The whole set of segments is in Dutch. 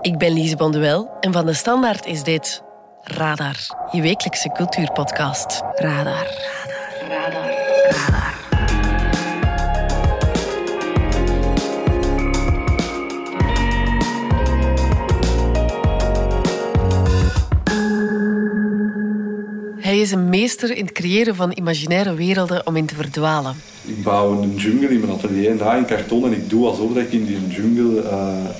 Ik ben Lise Bonduel en van de Standaard is dit Radar, je wekelijkse cultuurpodcast. Radar. Radar. Radar. Radar. Hij is een meester in het creëren van imaginaire werelden om in te verdwalen. Ik bouw een jungle in mijn atelier na in karton en ik doe alsof ik in die jungle uh,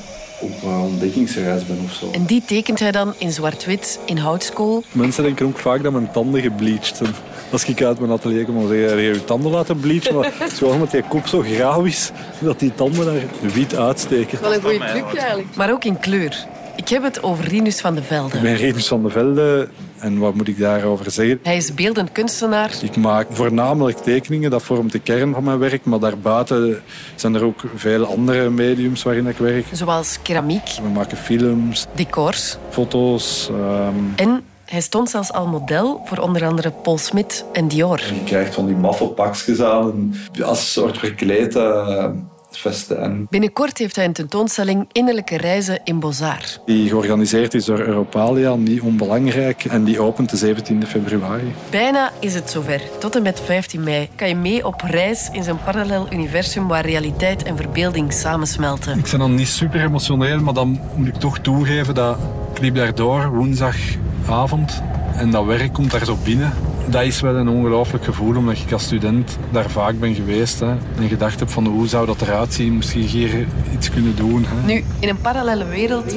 op uh, ontdekkingsreis ben of zo. En die tekent hij dan in zwart-wit, in houtskool. Mensen denken ook vaak dat mijn tanden gebleached zijn. Als ik uit mijn atelier kom, dan zeg je je tanden laten bleachen. Maar het is gewoon omdat je kop zo grauw is, dat die tanden daar wit uitsteken. Wel een goede truc eigenlijk. Maar ook in kleur. Ik heb het over Rinus van de Velde. Ik ben Rinus van de Velde en wat moet ik daarover zeggen? Hij is beeldend kunstenaar. Ik maak voornamelijk tekeningen, dat vormt de kern van mijn werk. Maar daarbuiten zijn er ook veel andere mediums waarin ik werk. Zoals keramiek. We maken films. Decors. Foto's. Um... En hij stond zelfs al model voor onder andere Paul Smit en Dior. Je krijgt van die maffelpakjes aan, als een soort verkleed... Uh vesten. Binnenkort heeft hij een tentoonstelling Innerlijke Reizen in Bozar. Die georganiseerd is door Europalia, niet onbelangrijk. En die opent de 17 februari. Bijna is het zover. Tot en met 15 mei kan je mee op reis in zijn parallel universum waar realiteit en verbeelding samensmelten. Ik ben dan niet super emotioneel, maar dan moet ik toch toegeven dat ik liep daardoor woensdagavond en dat werk komt daar zo binnen dat is wel een ongelooflijk gevoel, omdat ik als student daar vaak ben geweest. Hè, en gedacht heb van hoe zou dat eruit zien, moest je hier iets kunnen doen. Hè. Nu, in een parallele wereld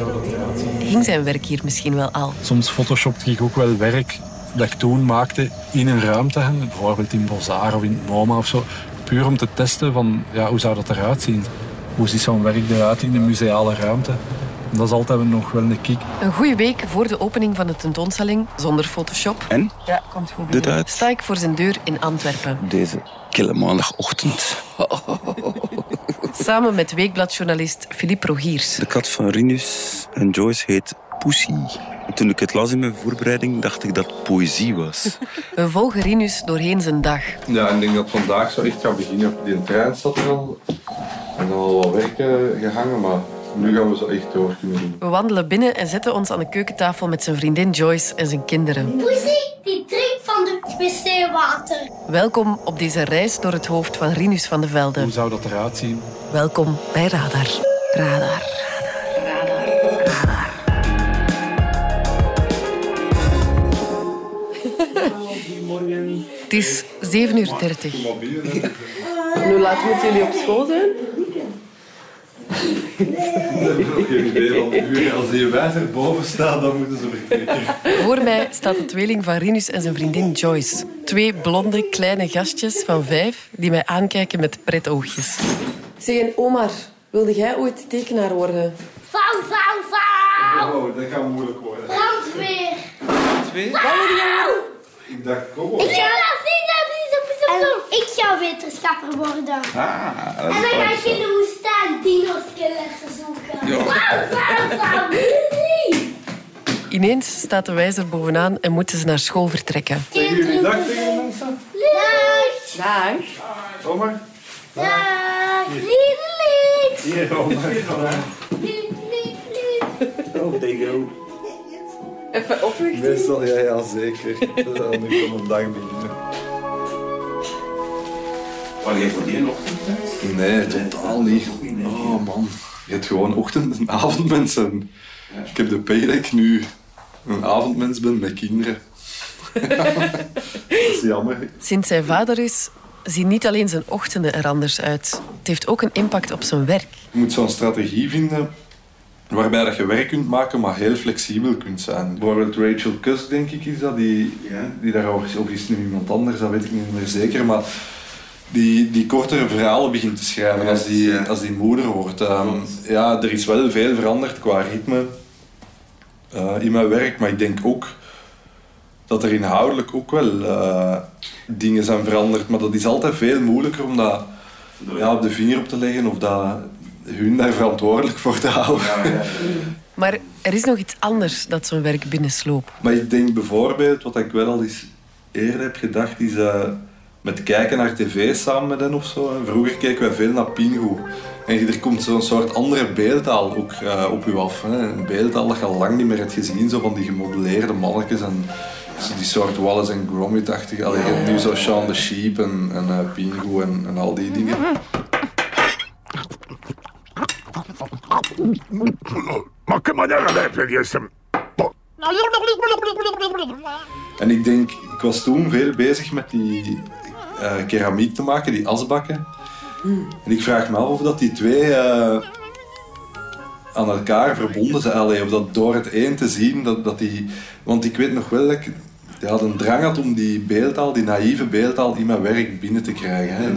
ging zijn werk hier misschien wel al. Soms photoshopte ik ook wel werk dat ik toen maakte in een ruimte. Hè, bijvoorbeeld in Bozar of in MoMA of zo. Puur om te testen van ja, hoe zou dat eruit zien. Hoe ziet zo'n werk eruit in een museale ruimte? Dat is altijd nog wel een kiek. Een goede week voor de opening van de tentoonstelling, zonder Photoshop. En? Ja, komt goed. Dit uit? Sta ik voor zijn deur in Antwerpen. Deze kille maandagochtend. Samen met weekbladjournalist Philippe Rogiers. De kat van Rinus en Joyce heet Pussy. toen ik het las in mijn voorbereiding, dacht ik dat het poëzie was. We volgen Rinus doorheen zijn dag. Ja, ik denk dat vandaag zo echt gaat beginnen. Die trein staat er al. En al wat werken gehangen, maar nu gaan we zo echt door kunnen doen. We wandelen binnen en zetten ons aan de keukentafel met zijn vriendin Joyce en zijn kinderen. Poesie, die drinkt van de wc-water. Welkom op deze reis door het hoofd van Rinus van de Velde. Hoe zou dat eruit zien? Welkom bij Radar. Radar. Radar. Radar. Het is 7 uur 30. Nu laat moeten jullie op school zijn? Als die wijzer boven staat, dan moeten ze vertrekken. Voor mij staat de tweeling van Rinus en zijn vriendin Joyce. Twee blonde, kleine gastjes van vijf die mij aankijken met pretoogjes. Zeg, en Omar, wilde jij ooit tekenaar worden? Vouw, vouw, vouw! Oh, dat gaat moeilijk worden. Brandweer! Brandweer? Wat worden? Ik dacht, kom op. Ik ga dat zien, dat is en ik zou wetenschapper worden. Ah, dat en dan ga ik in de woestijn dino-skeletten zoeken. Ja. Vouw, vouw! Ineens staat de wijzer bovenaan en moeten ze naar school vertrekken. Zeggen jullie dag tegen mensen? Dag! Dag. Omar? Dag! Lieve lied! Hier. Oh, there you go. Even oplichten. Meestal, ja, ja, zeker. Nu van een dag beginnen. Waar jij voor die ochtend Nee, totaal niet. Oh man. Je hebt gewoon ochtend- en avondmensen. Ik heb de pay dat ik nu een avondmens ben met kinderen. dat is jammer. Sinds hij vader is, zien niet alleen zijn ochtenden er anders uit. Het heeft ook een impact op zijn werk. Je moet zo'n strategie vinden waarbij dat je werk kunt maken, maar heel flexibel kunt zijn. Bijvoorbeeld Rachel Cusk, denk ik, is dat, die, Ja. die daarover is. Of is het nu iemand anders, dat weet ik niet meer zeker. Maar die, die kortere verhalen begint te schrijven als die, Ja. als die moeder wordt. Ehm, ja, er is wel veel veranderd qua ritme eh, in mijn werk, maar ik denk ook dat er inhoudelijk ook wel eh, dingen zijn veranderd. Maar dat is altijd veel moeilijker om dat ja, op de vinger op te leggen of dat hun daar verantwoordelijk voor te houden. Ja, ja. Maar er is nog iets anders dat zijn werk binnensloopt. Maar ik denk bijvoorbeeld, wat ik wel al eens eerder heb gedacht, is eh, met kijken naar tv samen met hen of zo. Vroeger keken wij veel naar Pingu. En er komt zo'n soort andere beeldtaal ook eh, op je af. Hè. Een beeldtaal dat je al lang niet meer hebt gezien, zo van die gemodelleerde mannetjes en zo die soort Wallace en Gromit-achtige. Allee, je hebt nu zo Shaun the Sheep en, en eh, Pingu en, en al die dingen. Essere... En ik denk, ik was toen veel bezig met die eh, keramiek te maken, die asbakken. En ik vraag me af of dat die twee eh, aan elkaar verbonden zijn. Allee, of dat door het een te zien, dat, dat die... Want ik weet nog wel dat ik die had een drang had om die beeldtaal, die naïeve beeldtaal, in mijn werk binnen te krijgen. Hè.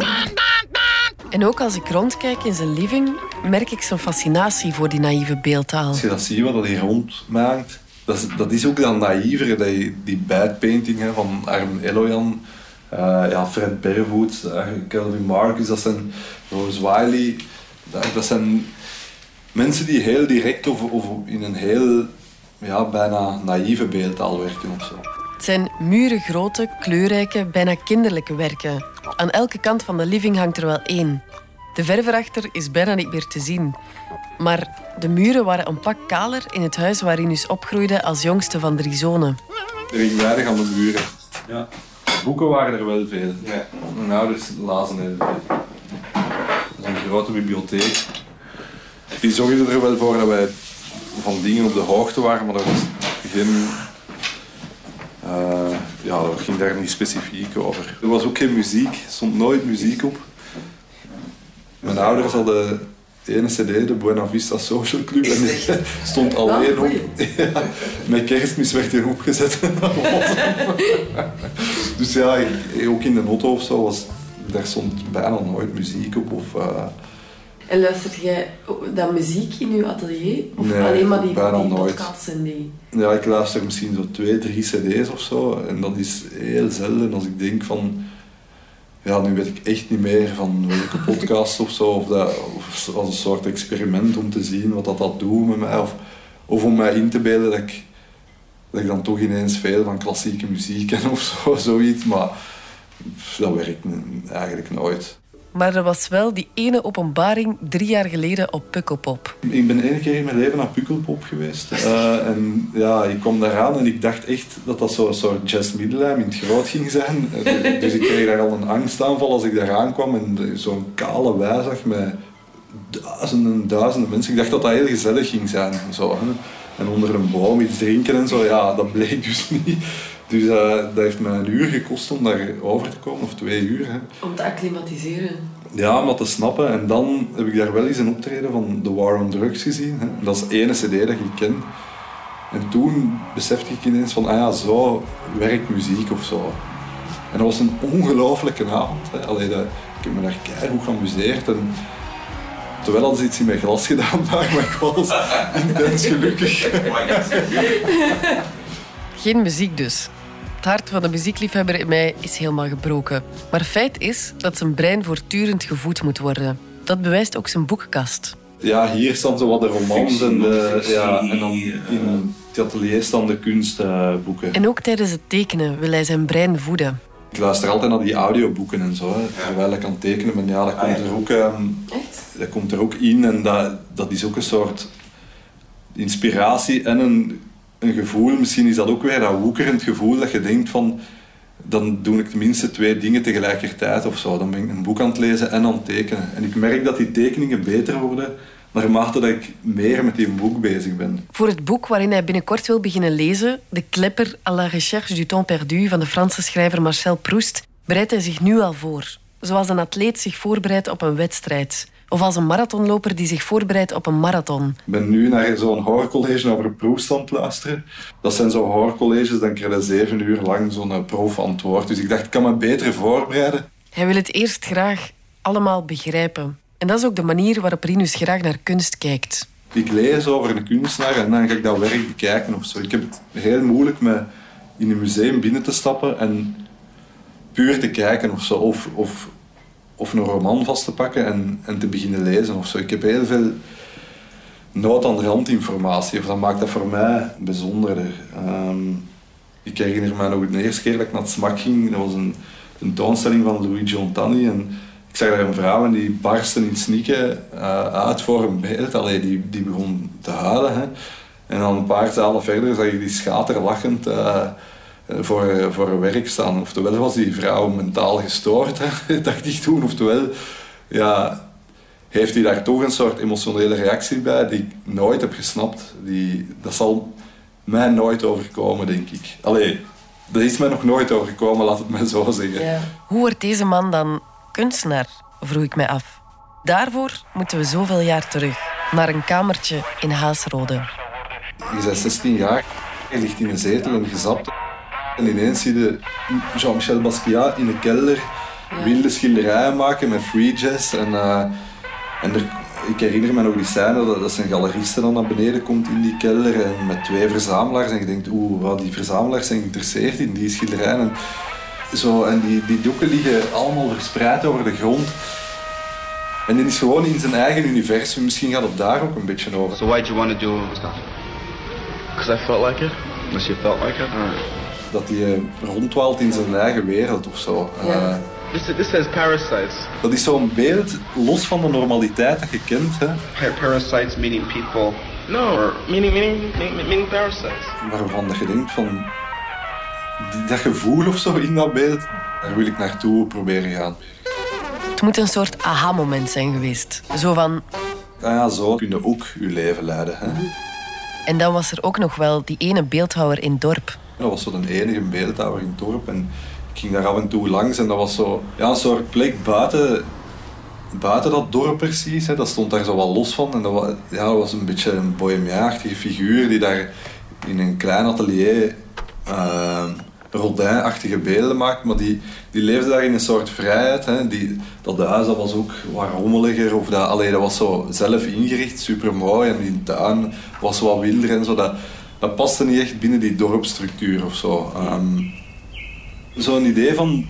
En ook als ik rondkijk in zijn living, merk ik zijn fascinatie voor die naïeve beeldtaal. Als je dat ziet, wat hij rondmaakt, dat is, dat is ook dat naïvere, dat je, die hè, van Arm Eloyan, eh, ja, Fred Berwood, uh, Calvin Marcus, dat zijn Rose Wiley, dat, dat zijn mensen die heel direct of, of in een heel ja, bijna naïeve beeldtaal werken of zo. Het zijn murengrote, kleurrijke, bijna kinderlijke werken. Aan elke kant van de living hangt er wel één. De verf erachter is bijna niet meer te zien. Maar de muren waren een pak kaler in het huis waar Rinus opgroeide als jongste van drie zonen. Er ging weinig aan de muren. Ja. Boeken waren er wel veel. Ja. Mijn ouders lazen heel veel. Dat is een grote bibliotheek. Die zorgden er wel voor dat wij van dingen op de hoogte waren, maar dat was geen... Uh, ja, dat ging daar niet specifiek over. Er was ook geen muziek, er stond nooit muziek op. Mijn ouders hadden de ene cd, de Buena Vista Social Club, en die stond alleen op. Ja, met kerstmis werd die opgezet. dus ja, ook in de auto of zo, was, daar stond bijna nooit muziek op. Of, uh, en luistert jij dan muziek in je atelier? Of Nee, alleen maar die, bijna die podcasts en die... Ja, ik luister misschien zo twee, drie cd's of zo. En dat is heel zelden als ik denk van... Ja, nu weet ik echt niet meer van welke podcast of zo. Of, dat, of als een soort experiment om te zien wat dat, dat doet met mij. Of, of om mij in te beelden dat ik, dat ik dan toch ineens veel van klassieke muziek ken of zo, zoiets. Maar dat werkt eigenlijk nooit. Maar er was wel die ene openbaring drie jaar geleden op Pukkelpop. Ik ben één keer in mijn leven naar Pukkelpop geweest. Eh, en ja, ik kwam daaraan en ik dacht echt dat dat zo'n soort jazz in het groot ging zijn. Eh, dus ik kreeg daar al een angstaanval als ik daar aankwam en zo'n kale wei zag met duizenden en duizenden mensen. Ik dacht dat dat heel gezellig ging zijn. Zo, hè. En onder een boom iets drinken en zo, ja, dat bleek dus niet. Dus uh, dat heeft mij een uur gekost om daar over te komen, of twee uur. Hè. Om te acclimatiseren. Ja, om dat te snappen. En dan heb ik daar wel eens een optreden van The War on Drugs gezien. Hè. Dat is de ene cd dat ik ken. En toen besefte ik ineens van, ah ja, zo werkt muziek of zo. En dat was een ongelooflijke avond. Hè. Allee, dat, ik heb me daar keihard geamuseerd. En terwijl hadden ze iets in mijn glas gedaan, maar ik was intens gelukkig. Geen muziek dus. Het hart van de muziekliefhebber in mij is helemaal gebroken. Maar feit is dat zijn brein voortdurend gevoed moet worden. Dat bewijst ook zijn boekenkast. Ja, hier staan zo wat de romans en, de, ja, en dan in het atelier staan de kunstboeken. En ook tijdens het tekenen wil hij zijn brein voeden. Ik luister altijd naar die audioboeken en zo, hè, terwijl ik aan het tekenen ben. Ja, dat komt er ook, ehm, Echt? dat komt er ook in en dat, dat is ook een soort inspiratie en een, een gevoel. Misschien is dat ook weer dat woekerend gevoel dat je denkt van dan doe ik tenminste twee dingen tegelijkertijd of zo. Dan ben ik een boek aan het lezen en aan het tekenen. En ik merk dat die tekeningen beter worden naarmate dat ik meer met die boek bezig ben. Voor het boek waarin hij binnenkort wil beginnen lezen, De Klepper à la recherche du temps perdu van de Franse schrijver Marcel Proust, bereidt hij zich nu al voor. Zoals een atleet zich voorbereidt op een wedstrijd. Of als een marathonloper die zich voorbereidt op een marathon. Ik ben nu naar zo'n hoorcollege over het luisteren. Dat zijn zo'n hoorcolleges, dan krijg je zeven uur lang zo'n proefantwoord. Dus ik dacht, ik kan me beter voorbereiden. Hij wil het eerst graag allemaal begrijpen. En dat is ook de manier waarop Rinus graag naar kunst kijkt. Ik lees over een kunstenaar en dan ga ik dat werk bekijken of zo. Ik heb het heel moeilijk met in een museum binnen te stappen en puur te kijken of zo. Of, of, of een roman vast te pakken en, en te beginnen lezen of zo. Ik heb heel veel nood aan randinformatie. Dat maakt dat voor mij bijzonderder. Ehm, ik herinner me nog de eerste keer dat ik naar het SMAK ging. Dat was een tentoonstelling van Luigi Ontani. En Ik zag daar een vrouw en die barstte in snikken uh, uit voor een beeld. Allee, die, die begon te huilen. Hè. En dan een paar zalen verder zag ik die schaterlachend uh, voor, voor een werk staan. Oftewel was die vrouw mentaal gestoord, hè, dacht ik toen. Oftewel, ja, heeft hij daar toch een soort emotionele reactie bij die ik nooit heb gesnapt. Die, dat zal mij nooit overkomen, denk ik. Allee, dat is mij nog nooit overkomen, laat het mij zo zeggen. Ja. Hoe wordt deze man dan kunstenaar, vroeg ik mij af. Daarvoor moeten we zoveel jaar terug, naar een kamertje in Haasrode. Je bent 16 jaar, je ligt in een zetel en gezapt. En ineens zie je Jean-Michel Basquiat in de kelder wilde schilderijen maken met free jazz. En, uh, en er, ik herinner me nog die scène dat, dat zijn galeriste dan naar beneden komt in die kelder en met twee verzamelaars. En je denkt, oeh, die verzamelaars zijn geïnteresseerd in die schilderijen. En, zo, en die, die doeken liggen allemaal verspreid over de grond. En die is gewoon in zijn eigen universum. Misschien gaat het daar ook een beetje over. So you want to do stuff? Because I felt like it. Because you felt like it. Dat hij uh, rondwaalt in zijn eigen wereld of zo. Uh, this, this says parasites. Dat is zo'n beeld los van de normaliteit dat je kent. Hè. Parasites meaning people. No, meaning, meaning, meaning, parasites. Waarvan dat je denkt van dat gevoel of zo in dat beeld, daar wil ik naartoe proberen gaan. Het moet een soort aha-moment zijn geweest. Zo van... Ja, ja, zo kun je ook je leven leiden. Hè? En dan was er ook nog wel die ene beeldhouwer in het dorp. Dat was zo de enige beeldhouwer in het dorp. En ik ging daar af en toe langs en dat was zo ja, een soort plek buiten, buiten dat dorp precies. Hè. Dat stond daar zo wel los van. En dat was, ja, was een beetje een bohemiaachtige figuur die daar in een klein atelier uh, Rodin-achtige beelden maakt, maar die, die leefde daar in een soort vrijheid. Hè. Die, dat huis dat was ook wat rommeliger, of dat, allee, dat was zo zelf ingericht, super mooi. En die tuin was wat wilder en zo. Dat, dat paste niet echt binnen die dorpstructuur of zo. Um, Zo'n idee van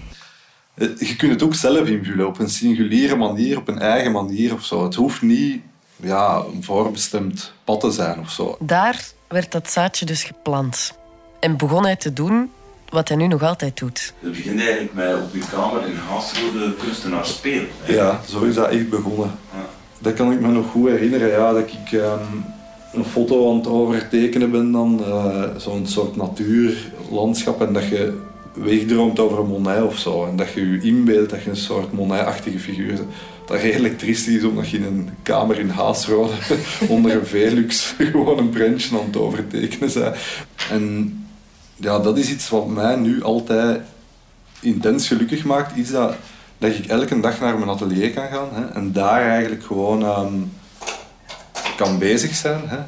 eh, je kunt het ook zelf invullen op een singuliere manier, op een eigen manier of zo. Het hoeft niet ja, een voorbestemd pad te zijn of zo. Daar werd dat zaadje dus geplant. En begon hij te doen wat hij nu nog altijd doet. Het begint eigenlijk met op je kamer in Haasrode kunstenaar spelen. Ja, zo is dat echt begonnen. Ja. Dat kan ik me nog goed herinneren, ja, dat ik um, een foto aan het overtekenen ben dan, uh, zo'n soort natuurlandschap en dat je wegdroomt over een Monet of zo. En dat je je inbeeldt dat je een soort Monet-achtige figuur bent. Dat redelijk triest is omdat je in een kamer in Haasrode onder een Velux gewoon een prentje aan het overtekenen bent. En ja, dat is iets wat mij nu altijd intens gelukkig maakt. Is dat, dat ik elke dag naar mijn atelier kan gaan hè, en daar eigenlijk gewoon um, kan bezig zijn. Hè.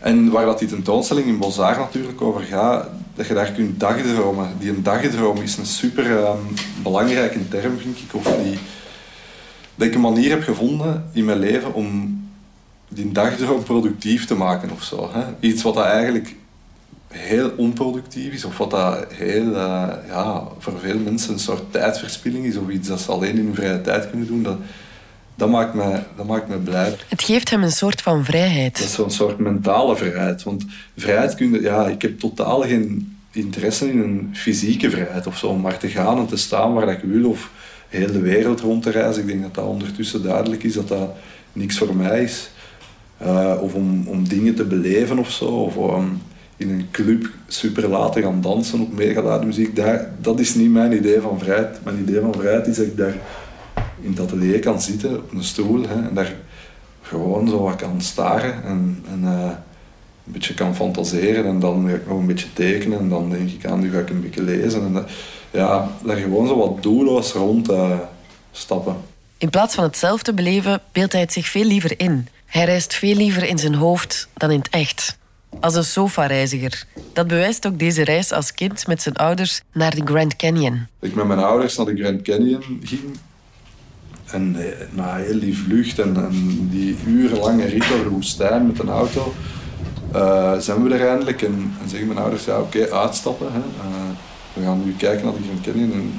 En waar dat die tentoonstelling in Bozar natuurlijk over gaat, dat je daar kunt dagdromen. Die een dagdroom is een super um, belangrijke term, vind ik. Of die, dat ik een manier heb gevonden in mijn leven om die dagdroom productief te maken of zo. Hè. Iets wat dat eigenlijk heel onproductief is, of wat dat heel, uh, ja, voor veel mensen een soort tijdverspilling is, of iets dat ze alleen in hun vrije tijd kunnen doen, dat, dat, maakt me, dat maakt me blij. Het geeft hem een soort van vrijheid. Dat is zo'n soort mentale vrijheid. Want vrijheid kun je, ja, ik heb totaal geen interesse in een fysieke vrijheid of zo, om maar te gaan en te staan waar ik wil, of heel de wereld rond te reizen. Ik denk dat dat ondertussen duidelijk is dat dat niks voor mij is. Uh, of om, om dingen te beleven of zo, of in een club super laat te gaan dansen op mega muziek, dat is niet mijn idee van vrijheid. Mijn idee van vrijheid is dat ik daar in het atelier kan zitten op een stoel hè, en daar gewoon zo wat kan staren en, en uh, een beetje kan fantaseren en dan ga ik nog een beetje tekenen en dan denk ik aan, nu ga ik een beetje lezen en dat, ja, daar gewoon zo wat doelloos rond uh, stappen. In plaats van hetzelfde beleven, beeldt hij het zich veel liever in. Hij reist veel liever in zijn hoofd dan in het echt. Als een sofareiziger. Dat bewijst ook deze reis als kind met zijn ouders naar de Grand Canyon. Ik met mijn ouders naar de Grand Canyon ging. En eh, na heel die vlucht en, die urenlange rit over de woestijn met een auto, uh, zijn we er eindelijk. En, en zeggen mijn ouders, ja oké, uitstappen. Hè. Uh, we gaan nu kijken naar de Grand Canyon. En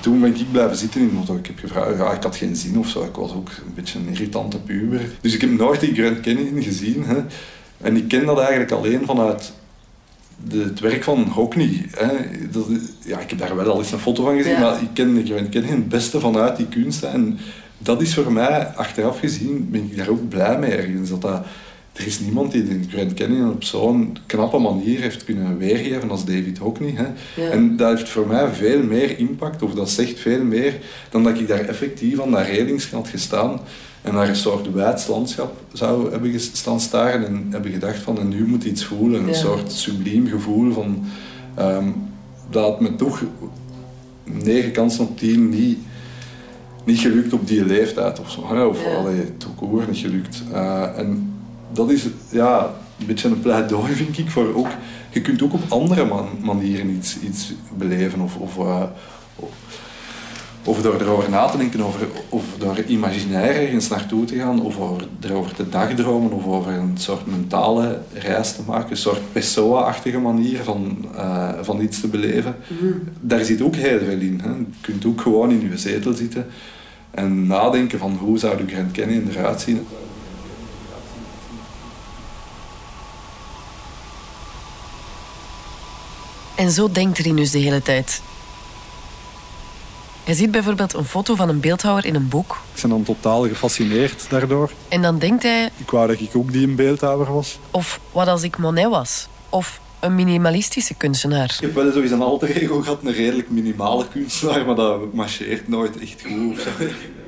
toen ben ik blijven zitten in de auto. Ik heb gevraagd, ja, ik had geen zin of zo. Ik was ook een beetje een irritante puber. Dus ik heb nooit die Grand Canyon gezien. Hè. En ik ken dat eigenlijk alleen vanuit de, het werk van Hockney. Hè, dat, ja, ik heb daar wel al eens een foto van gezien, Ja. maar ik ken, ik ken het beste vanuit die kunst. hè. En dat is voor mij, achteraf gezien, ben ik daar ook blij mee ergens. Dat dat, er is niemand die de Grand Canyon op zo'n knappe manier heeft kunnen weergeven als David Hockney. Hè. Ja. En dat heeft voor mij veel meer impact, of dat zegt veel meer, dan dat ik daar effectief aan dat relings had gestaan en naar een soort wijds landschap zou hebben staan staren en hebben gedacht van en nu moet iets voelen. Een Ja. soort subliem gevoel van ehm, dat me toch negen kansen op tien niet, niet gelukt op die leeftijd of zo. Of Ja. allee, niet gelukt. Eh, en dat is ja, een beetje een pleidooi, vind ik, voor ook... Je kunt ook op andere man- manieren iets, iets beleven of... of eh, of door erover na te denken, over, of door imaginair ergens naartoe te gaan, of over, erover te dagdromen, of over een soort mentale reis te maken, een soort Pessoa-achtige manier van, eh, van iets te beleven. Daar zit ook heel veel in. Hè. Je kunt ook gewoon in je zetel zitten en nadenken van hoe zou de Grand Canyon eruit zien. En zo denkt Rinus de hele tijd. Hij ziet bijvoorbeeld een foto van een beeldhouwer in een boek. Ik ben dan totaal gefascineerd daardoor. En dan denkt hij, Ik wou dat ik ook die een beeldhouwer was. of wat als ik Monet was? Of een minimalistische kunstenaar? Ik heb wel sowieso een alter ego gehad, een redelijk minimale kunstenaar, maar dat marcheert nooit echt goed.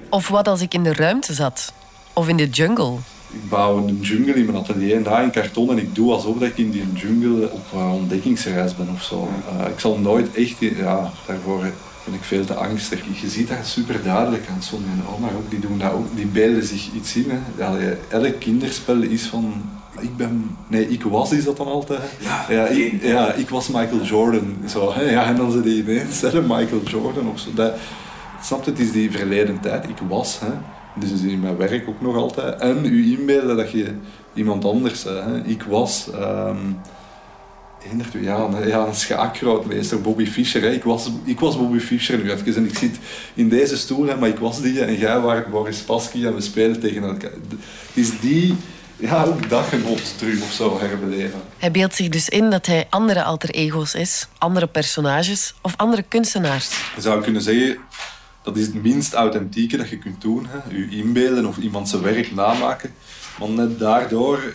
of wat als ik in de ruimte zat? Of in de jungle? Ik bouw een jungle in mijn atelier na in karton en ik doe alsof dat ik in die jungle op ontdekkingsreis ben of zo. Eh, ik zal nooit echt, ja, daarvoor ik veel te angstig. Je ziet dat super duidelijk aan Sonja en oma ook, die doen dat ook, die beelden zich iets in. Hè. Ja, elk kinderspel is van, ik ben, nee, ik was is dat dan altijd. hè. Ja, ik, ja, ik was Michael Jordan. Zo, hè. Ja, en dan ze die ineens, hè, Michael Jordan of zo. Dat, Snap je, het is die verleden tijd. Ik was, hè. Dus is in mijn werk ook nog altijd. En u inbeelden dat je iemand anders. Hè. Ik was... ehm hindert u, ja, een, ja, een schaakgrootmeester, Bobby Fischer. Hè. Ik, was, ik was Bobby Fischer nu even. En ik zit in deze stoel, hè, maar ik was die en jij waart Boris Pasky en we spelen tegen elkaar. Is die... Ja, ook dat genot terug of zo herbeleven. Hij beeldt zich dus in dat hij andere alter ego's is, andere personages of andere kunstenaars. Je zou kunnen zeggen, dat is het minst authentieke dat je kunt doen. Hè. Je inbeelden of iemand zijn werk namaken. Maar net daardoor,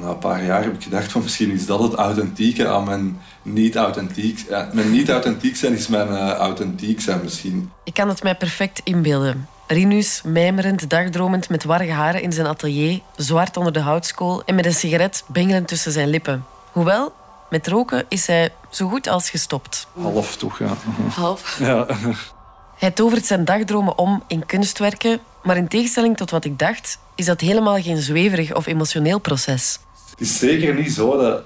na een paar jaar heb ik gedacht van misschien is dat het authentieke aan mijn niet authentiek. Ja, mijn niet authentiek zijn is mijn eh, authentiek zijn misschien. Ik kan het mij perfect inbeelden. Rinus, mijmerend, dagdromend, met warge haren in zijn atelier, zwart onder de houtskool en met een sigaret bengelend tussen zijn lippen. Hoewel, met roken is hij zo goed als gestopt. Half toch, ja. Half. ja. Hij tovert zijn dagdromen om in kunstwerken, maar in tegenstelling tot wat ik dacht, is dat helemaal geen zweverig of emotioneel proces. Het is zeker niet zo dat,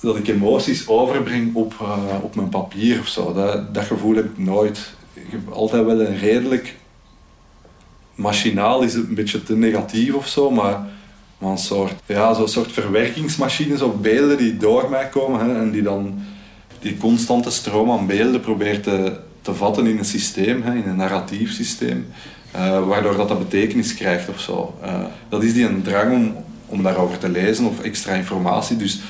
dat ik emoties overbreng op, eh, op mijn papier of zo. Dat, dat gevoel heb ik nooit. Ik heb altijd wel een redelijk... Machinaal is het een beetje te negatief of zo, maar, een soort, ja, zo'n soort verwerkingsmachine, zo beelden die door mij komen hè, en die dan die constante stroom aan beelden probeert te, te vatten in een systeem, hè, in een narratief systeem, eh, waardoor dat, dat betekenis krijgt of zo. Eh, dat is die een drang om, om daarover te lezen of extra informatie. Dus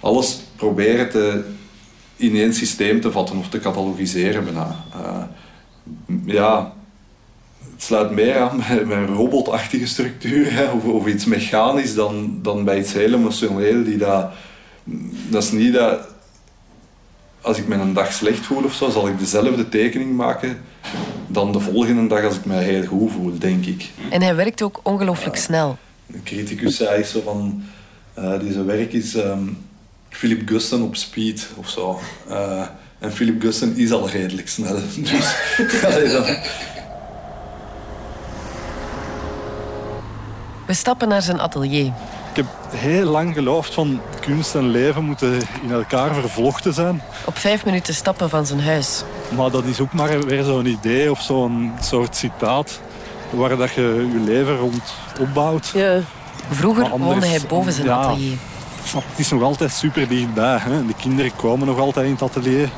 alles proberen te, in één systeem te vatten of te catalogiseren bijna. Eh, ja, het sluit meer aan bij, een robotachtige structuur hè, of, of iets mechanisch dan, dan bij iets heel emotioneel. Die dat, dat is niet dat als ik me een dag slecht voel of zo, zal ik dezelfde tekening maken dan de volgende dag als ik me heel goed voel, denk ik. En hij werkt ook ongelooflijk snel. Een criticus zei zo van, eh deze werk is ehm, Philip Guston op speed of zo. Eh, en Philip Guston is al redelijk snel. Dus, allee, dan- We stappen naar zijn atelier. Ik heb heel lang geloofd van kunst en leven moeten in elkaar vervlochten zijn. Op vijf minuten stappen van zijn huis. Maar dat is ook maar weer zo'n idee of zo'n soort citaat waar dat je je leven rond opbouwt. Vroeger Maar anders- woonde hij boven zijn ja. atelier. Het is nog altijd super dichtbij. Hè? De kinderen komen nog altijd in het atelier.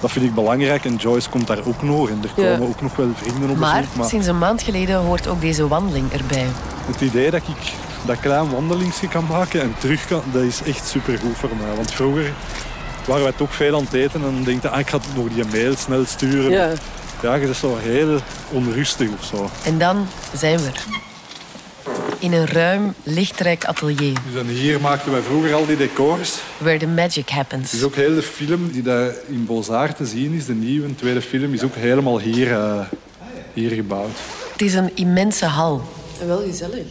Dat vind ik belangrijk. En Joyce komt daar ook nog. En er Ja. komen ook nog wel vrienden op Maar bezoek. Maar sinds een maand geleden hoort ook deze wandeling erbij. het idee dat ik dat klein wandelingsje kan maken en terug kan, dat is echt super goed voor mij. Want vroeger waren wij toch veel aan het eten en dan denk je, ah, ik ga nog die mail snel sturen. Ja. Ja, je is zo heel onrustig of zo. En dan zijn we er. In een ruim, lichtrijk atelier, Dus en hier maakten wij vroeger al die decors. where the magic Het happens. is ook heel de film die daar in Beaux-Arts te zien is, de nieuwe tweede film, is ook helemaal hier, eh, hier gebouwd. Het is een immense hal. En wel gezellig.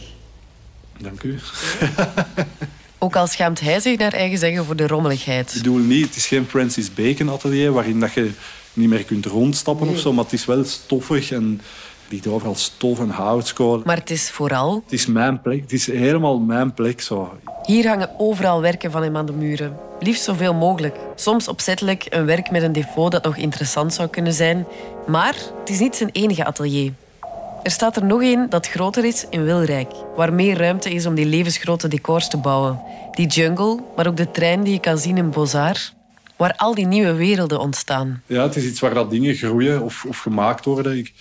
Dank u. Ook al schaamt hij zich naar eigen zeggen voor de Ik rommeligheid. bedoel niet, het is geen Francis Bacon atelier waarin dat je niet meer kunt rondstappen of zo, maar het is wel stoffig en er ligt overal stof en houtskool. Maar het is vooral, Het is mijn plek, het is helemaal mijn plek zo. hier hangen overal werken van hem aan de muren. Liefst zoveel mogelijk. Soms opzettelijk een werk met een defaut dat nog interessant zou kunnen zijn. Maar het is niet zijn enige atelier. Er staat er nog één dat groter is in Wilrijk, waar meer ruimte is om die levensgrote decors te bouwen. Die jungle, maar ook de trein die je kan zien in Bozar, waar al die nieuwe werelden ontstaan. Ja, het is iets waar dat dingen groeien of, of gemaakt worden. Ik,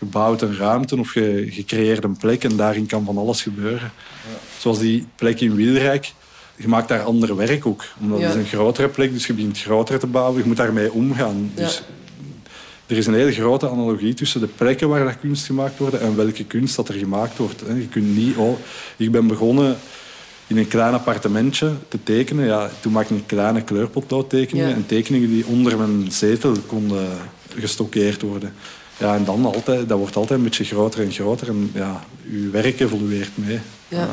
je bouwt een ruimte of je, je creëert een plek en daarin kan van alles gebeuren. Zoals die plek in Wilrijk. Je maakt daar ander werk ook. Omdat Ja. het is een grotere plek, dus je begint groter te bouwen. Je moet daarmee omgaan. Ja. Er is een hele grote analogie tussen de plekken waar dat kunst gemaakt wordt en welke kunst dat er gemaakt wordt. Je kunt niet... Oh, ik ben begonnen in een klein appartementje te tekenen. Ja, toen maakte ik kleine kleurpotloodtekeningen Ja. en tekeningen die onder mijn zetel konden gestockeerd worden. Ja, en dan altijd, dat wordt altijd een beetje groter en groter. En ja, uw werk evolueert mee. Ja.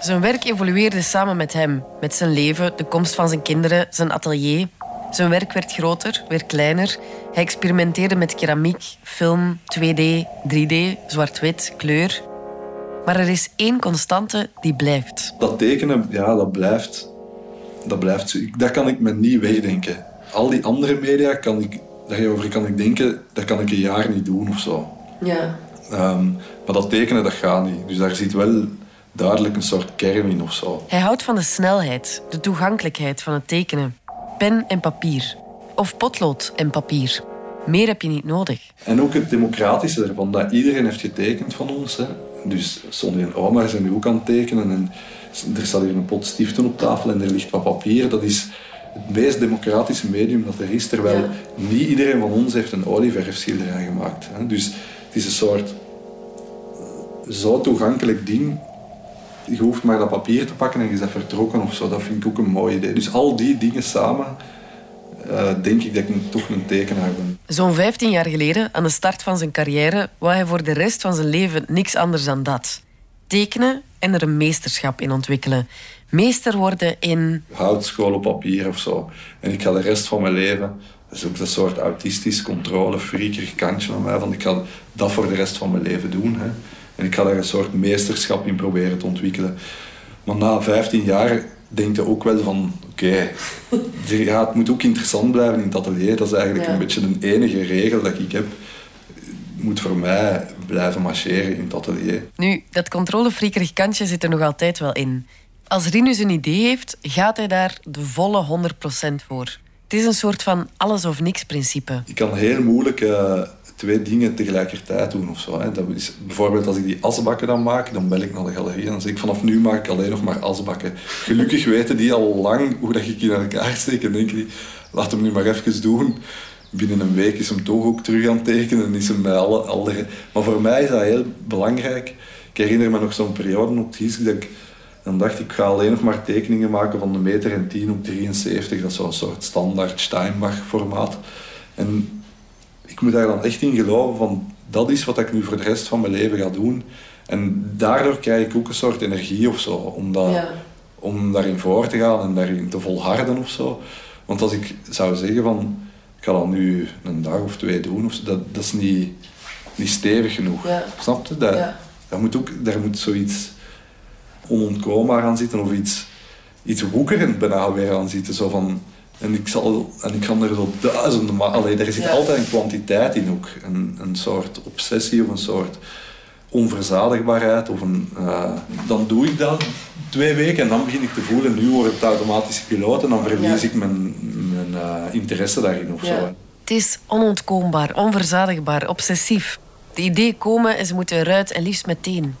Zijn werk evolueerde samen met hem, met zijn leven, de komst van zijn kinderen, zijn atelier. Zijn werk werd groter, weer kleiner. Hij experimenteerde met keramiek, film, 2D, 3D, zwart-wit, kleur. Maar er is één constante die blijft. Dat tekenen, ja, dat blijft, dat blijft zo. Dat kan ik me niet wegdenken. Al die andere media, kan ik, daarover kan ik denken, dat kan ik een jaar niet doen of zo. Ja. Ehm, maar dat tekenen, dat gaat niet. Dus daar zit wel duidelijk een soort kern in of zo. Hij houdt van de snelheid, de toegankelijkheid van het tekenen. Pen en papier. Of potlood en papier. Meer heb je niet nodig. En ook het democratische ervan, dat iedereen heeft getekend van ons. Hè. Dus Sonny en Omar zijn nu ook aan het tekenen. En er staat hier een pot stiften op tafel en er ligt wat papier. Dat is het meest democratische medium dat er is. Terwijl Ja. niet iedereen van ons heeft een olieverfschilderij gemaakt. Hè. Dus het is een soort zo toegankelijk ding. Je hoeft maar dat papier te pakken en je bent vertrokken of zo. Dat vind ik ook een mooi idee. Dus al die dingen samen, eh, denk ik dat ik toch een tekenaar ben. Zo'n 15 jaar geleden, aan de start van zijn carrière, wou hij voor de rest van zijn leven niks anders dan dat. Tekenen en er een meesterschap in ontwikkelen. Meester worden in... houtschool op papier of zo. En ik ga de rest van mijn leven, dat is ook een soort autistisch controle, freakerig kantje aan mij, van ik ga dat voor de rest van mijn leven doen. Hè. En ik ga daar een soort meesterschap in proberen te ontwikkelen. Maar na 15 jaar denk je ook wel van, oké, ja, het moet ook interessant blijven in het atelier. Dat is eigenlijk Ja. een beetje de enige regel dat ik heb. Het moet voor mij blijven marcheren in het atelier. Nu, dat controlefriekerig kantje zit er nog altijd wel in. Als Rinus een idee heeft, gaat hij daar de volle 100% voor. Het is een soort van alles-of-niks-principe. Ik kan heel moeilijk eh, twee dingen tegelijkertijd doen of zo. Hè. Dat is, bijvoorbeeld als ik die asbakken dan maak, dan bel ik naar de galerie en dan zeg ik vanaf nu maak ik alleen nog maar asbakken. Gelukkig weten die al lang hoe dat ik in elkaar steek en denken die, laat hem nu maar even doen. Binnen een week is hem toch ook terug aan het tekenen en is hem bij alle. Maar voor mij is dat heel belangrijk. Ik herinner me nog zo'n periode op het dat ik dan dacht ik, ga alleen nog maar tekeningen maken van de meter en 10 op 73. Dat is zo'n soort standaard Steinbach-formaat. En ik moet daar dan echt in geloven van, dat is wat ik nu voor de rest van mijn leven ga doen. En daardoor krijg ik ook een soort energie of zo, om, dat, Ja. om daarin voor te gaan en daarin te volharden of zo. Want als ik zou zeggen van, ik ga dat nu een dag of twee doen, of zo, dat, dat is niet, niet stevig genoeg. Ja. Snap je? Dat, Ja. dat moet ook, daar moet zoiets onontkoombaar aan zitten of iets, iets woekerend bijna weer aan zitten. Zo van, en, ik zal, en ik kan er zo duizenden maar Allee, er zit Ja. altijd een kwantiteit in ook. Een, een soort obsessie of een soort onverzadigbaarheid. Of een, eh, dan doe ik dat twee weken en dan begin ik te voelen, nu wordt het automatische piloot en dan verlies Ja. ik mijn, mijn eh, interesse daarin of Ja. zo. Het is onontkoombaar, onverzadigbaar, obsessief. De ideeën komen en ze moeten eruit en liefst meteen.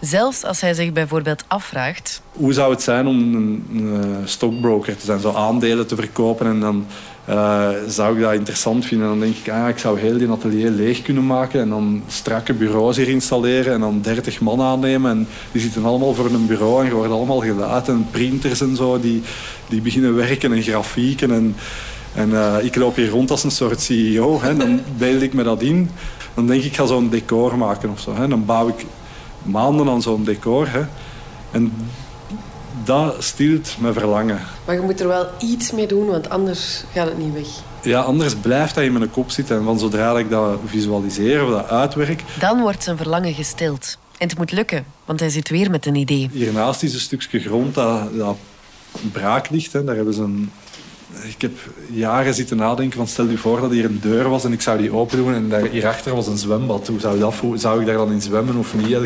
Zelfs als hij zich bijvoorbeeld afvraagt... Hoe zou het zijn om een, eh, stockbroker te zijn, zo aandelen te verkopen en dan uh, zou ik dat interessant vinden. En dan denk ik, ah, ik zou heel die atelier leeg kunnen maken en dan strakke bureaus hier installeren en dan 30 man aannemen. En die zitten allemaal voor een bureau en je wordt allemaal gelaten. En printers en zo, die, die beginnen werken en grafieken. En, en uh, ik loop hier rond als een soort CEO. Hè. Dan beeld ik me dat in. Dan denk ik, ik ga zo'n decor maken of zo. Hè. Dan bouw ik maanden aan zo'n decor. Hè. En dat stilt mijn verlangen. Maar je moet er wel iets mee doen, want anders gaat het niet weg. Ja, anders blijft dat in mijn kop zitten. En van zodra ik dat visualiseer of dat uitwerk... Dan wordt zijn verlangen gestild. En het moet lukken, want hij zit weer met een idee. Hiernaast is een stukje grond dat, dat braak ligt. Hè. Daar hebben ze een... Ik heb jaren zitten nadenken van stel je voor dat hier een deur was en ik zou die open doen en daar, hierachter was een zwembad. Hoe zou, dat, zou ik daar dan in zwemmen of niet?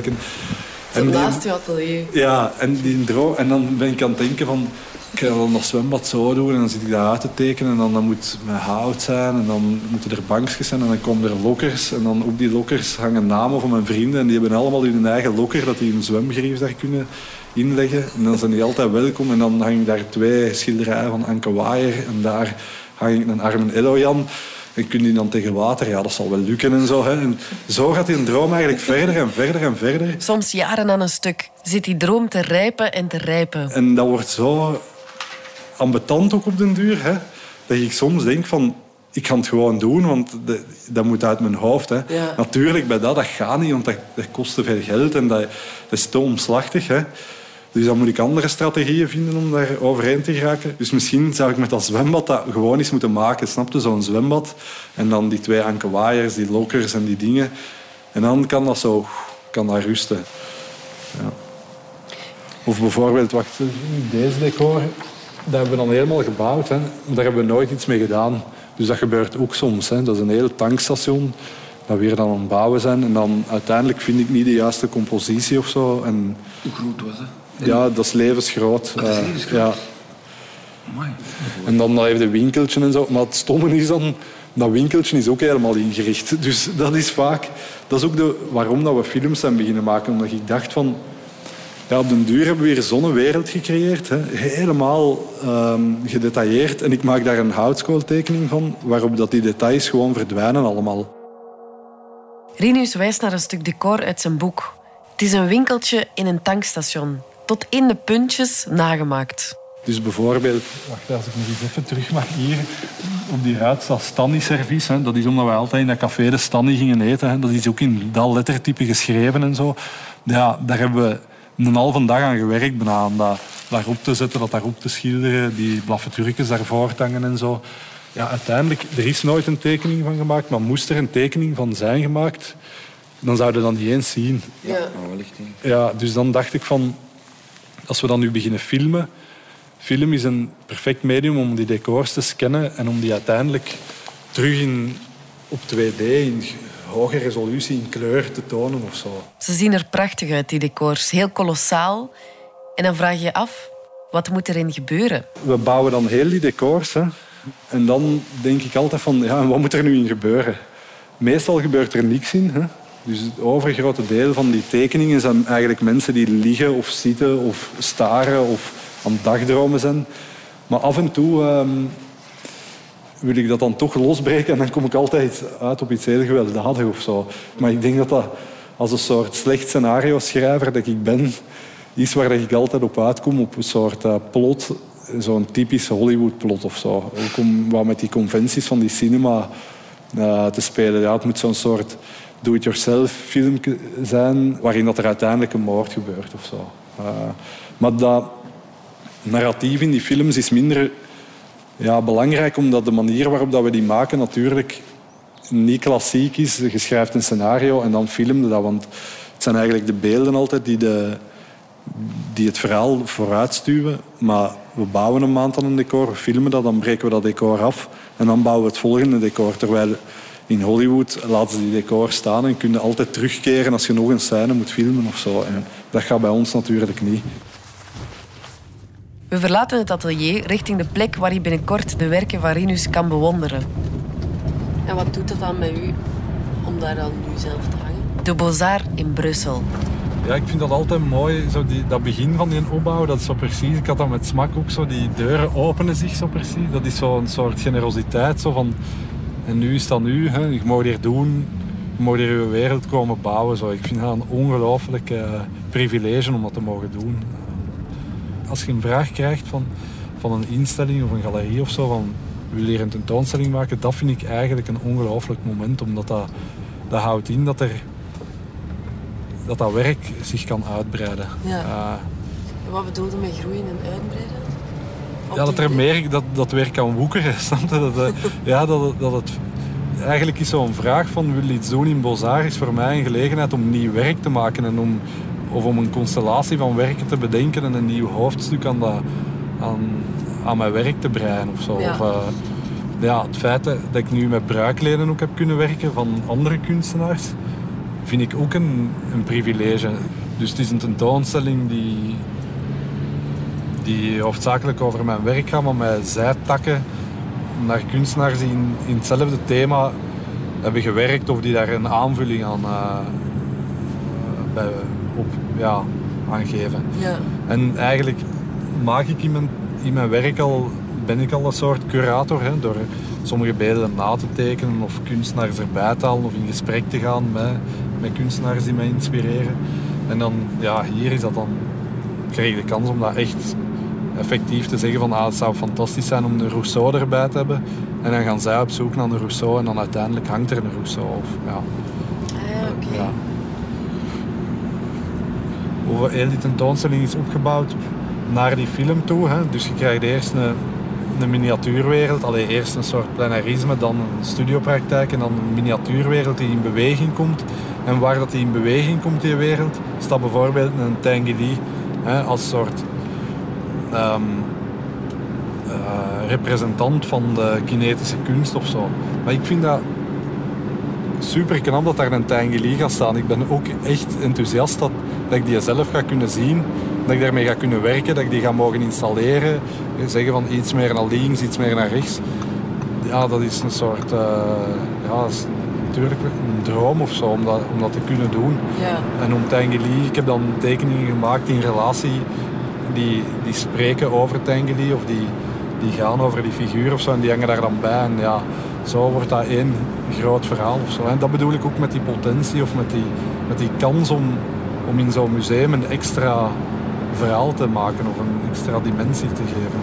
En naast je atelier. Ja, en, die droom, en dan ben ik aan het denken van... Ik ga dan dat zwembad zo doen en dan zit ik daar uit te tekenen. En dan, dan moet met hout zijn en dan moeten er bankjes zijn. En dan komen er lokkers. En dan op die lokkers hangen namen van mijn vrienden. En die hebben allemaal hun eigen lokker, dat die een zwemgrief daar kunnen inleggen. En dan zijn die altijd welkom. En dan hang ik daar twee schilderijen van Anke Waaier. En daar hang ik een Armen Elojan. En kun je dan tegen water? Ja, dat zal wel lukken en zo. Hè. En zo gaat die droom eigenlijk verder en verder en verder. Soms jaren aan een stuk zit die droom te rijpen en te rijpen. En dat wordt zo ambetant ook op den duur. Hè, dat ik soms denk van... Ik ga het gewoon doen, want dat moet uit mijn hoofd. Hè. Natuurlijk, bij dat, dat gaat niet, want dat, dat kost te veel geld en dat, dat is te omslachtig. Hè. Dus dan moet ik andere strategieën vinden om daar overheen te geraken. Dus misschien zou ik met dat zwembad dat gewoon eens moeten maken. Snapte? Zo'n zwembad. En dan die twee ankerwaaiers, die lokkers en die dingen. En dan kan dat zo kan dat rusten. Ja. Of bijvoorbeeld, wacht, deze decor. Dat hebben we dan helemaal gebouwd. Hè. Daar hebben we nooit iets mee gedaan. Dus dat gebeurt ook soms. Hè. Dat is een heel tankstation dat we hier dan aan het bouwen zijn. En dan uiteindelijk vind ik niet de juiste compositie of zo. En... Hoe groot was het? Ja, dat is levensgroot. dat is levensgroot. ja. En dan even de winkeltje en zo. Maar het stomme is dan, dat winkeltje is ook helemaal ingericht. Dus dat is vaak, dat is ook de, waarom dat we films zijn beginnen maken. Omdat ik dacht van, ja, op den duur hebben we weer zo'n wereld gecreëerd. Hè. Helemaal um, gedetailleerd. En ik maak daar een houtskooltekening van, waarop dat die details gewoon verdwijnen allemaal. Rinus wijst naar een stuk decor uit zijn boek. Het is een winkeltje in een tankstation tot in de puntjes nagemaakt. Dus bijvoorbeeld, wacht als ik nog eens even terug mag hier. Op die huid staat Stanny-servies. Dat is omdat we altijd in dat café de Stanny gingen eten. Hè. Dat is ook in dat lettertype geschreven en zo. Ja, daar hebben we een halve dag aan gewerkt bijna. Aan dat daarop te zetten, dat daarop te schilderen. Die blaffe turkens daarvoor te hangen en zo. Ja, uiteindelijk, er is nooit een tekening van gemaakt. Maar moest er een tekening van zijn gemaakt, dan zouden we dat niet eens zien. Ja. Ja, dus dan dacht ik van als we dan nu beginnen filmen, film is een perfect medium om die decors te scannen en om die uiteindelijk terug in, op 2D, in hoge resolutie, in kleur te tonen of zo. Ze zien er prachtig uit, die decors. Heel kolossaal. En dan vraag je je af, wat moet erin gebeuren? We bouwen dan heel die decors. Hè. En dan denk ik altijd van, ja, wat moet er nu in gebeuren? Meestal gebeurt er niks in. Hè. Dus het overgrote deel van die tekeningen zijn eigenlijk mensen die liggen of zitten of staren of aan het dagdromen zijn. Maar af en toe ehm, wil ik dat dan toch losbreken en dan kom ik altijd uit op iets heel gewelddadigs of zo. Maar ik denk dat dat als een soort slecht scenario-schrijver dat ik ben, iets waar ik altijd op uitkom, op een soort uh, plot, zo'n typisch Hollywood-plot of zo. Ook om wat met die conventies van die cinema uh, te spelen. Ja, het moet zo'n soort do-it-yourself film zijn waarin dat er uiteindelijk een moord gebeurt of zo. Uh, maar dat narratief in die films is minder ja, belangrijk omdat de manier waarop dat we die maken natuurlijk niet klassiek is. Je schrijft een scenario en dan filmde dat. Want het zijn eigenlijk de beelden altijd die, de, die het verhaal vooruitstuwen. Maar we bouwen een maand aan een decor, filmen dat, dan breken we dat decor af en dan bouwen we het volgende decor. Terwijl in Hollywood laten ze die decor staan en kunnen altijd terugkeren als je nog een scène moet filmen of zo. En dat gaat bij ons natuurlijk niet. We verlaten het atelier richting de plek waar je binnenkort de werken van Rinus kan bewonderen. En wat doet het dan met u om daar dan nu zelf te hangen? De Beaux-Arts in Brussel. Ja, ik vind dat altijd mooi, zo die, dat begin van die opbouw, dat is zo precies, ik had dat met smak ook zo, die deuren openen zich zo precies. Dat is zo'n soort generositeit, zo van, en nu is dat nu, hè, je mag hier doen, je mag hier je wereld komen bouwen. Zo. Ik vind dat een ongelooflijk eh, privilege om dat te mogen doen. Als je een vraag krijgt van, van een instelling of een galerie of zo, van wil je een tentoonstelling maken, dat vind ik eigenlijk een ongelooflijk moment, omdat dat, dat houdt in dat er dat dat werk zich kan uitbreiden. Ja. Uh, Wat bedoelde met groeien en uitbreiden? Op ja, dat er meer dat, dat werk kan woekeren. Dat, eh, ja, dat, dat het... Eigenlijk is zo'n vraag van wil je iets doen in Bozar is voor mij een gelegenheid om nieuw werk te maken en om, of om een constellatie van werken te bedenken en een nieuw hoofdstuk aan, dat, aan, aan mijn werk te breien of zo. Ja. Of, eh, ja, het feit dat ik nu met bruikleden ook heb kunnen werken van andere kunstenaars, vind ik ook een, een privilege. Dus het is een tentoonstelling die, die hoofdzakelijk over mijn werk gaat, maar met zijtakken naar kunstenaars die in, in hetzelfde thema hebben gewerkt of die daar een aanvulling aan, eh, bij, ja, aan geven. Ja. En eigenlijk maak ik in mijn, in mijn werk al, ben ik al een soort curator, hè, door sommige beelden na te tekenen of kunstenaars erbij te halen of in gesprek te gaan met, met kunstenaars die mij inspireren. En dan, ja, hier is dat dan, krijg ik de kans om dat echt effectief te zeggen van ah, het zou fantastisch zijn om een Rousseau erbij te hebben. En dan gaan zij op zoek naar een Rousseau en dan uiteindelijk hangt er een Rousseau. Of, ja, Ah, oké. ja. Hoe heel die tentoonstelling is opgebouwd naar die film toe. Hè. Dus je krijgt eerst een, een miniatuurwereld. Allee, eerst een soort plenarisme, dan een studiopraktijk en dan een miniatuurwereld die in beweging komt. En waar dat die in beweging komt, die wereld, staat bijvoorbeeld een Tanguy hè, als soort ehm, eh, representant van de kinetische kunst of zo. Maar ik vind dat super knap dat daar een Tanguy gaat staan. Ik ben ook echt enthousiast dat, dat ik die zelf ga kunnen zien. Dat ik daarmee ga kunnen werken, dat ik die ga mogen installeren. Zeggen van iets meer naar links, iets meer naar rechts. Ja, dat is een soort... eh, ja, is natuurlijk een droom of zo om dat, om dat te kunnen doen. Ja. En om Tanguy, ik heb dan tekeningen gemaakt in relatie die, die spreken over Tanguy of die, die gaan over die figuur of zo en die hangen daar dan bij. En ja, zo wordt dat één groot verhaal of zo. En dat bedoel ik ook met die potentie of met die, met die kans om, om in zo'n museum een extra verhaal te maken of een extra dimensie te geven.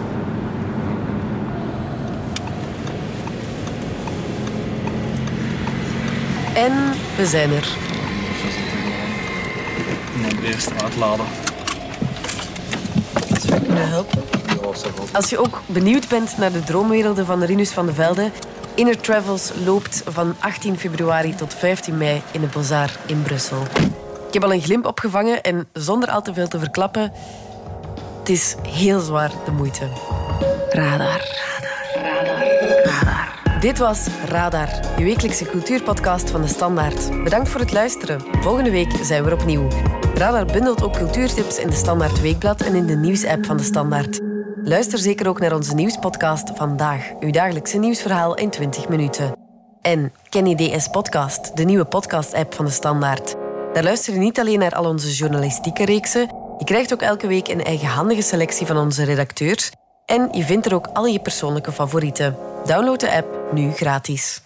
En we zijn er. En dan eerst uitladen. Als we kunnen helpen. Als je ook benieuwd bent naar de droomwerelden van Rinus van de Velde, Inner Travels loopt van 18 februari tot 15 mei in de Bozar in Brussel. Ik heb al een glimp opgevangen en zonder al te veel te verklappen, het is heel zwaar de moeite. Radar. Dit was Radar, je wekelijkse cultuurpodcast van de Standaard. Bedankt voor het luisteren. Volgende week zijn we er opnieuw. Radar bundelt ook cultuurtips in de Standaard Weekblad en in de nieuwsapp van de Standaard. Luister zeker ook naar onze nieuwspodcast Vandaag, uw dagelijkse nieuwsverhaal in 20 minuten. En Kenny DS Podcast, de nieuwe podcast-app van de Standaard. Daar luister je niet alleen naar al onze journalistieke reeksen, je krijgt ook elke week een eigenhandige selectie van onze redacteurs en je vindt er ook al je persoonlijke favorieten. Download de app nu gratis.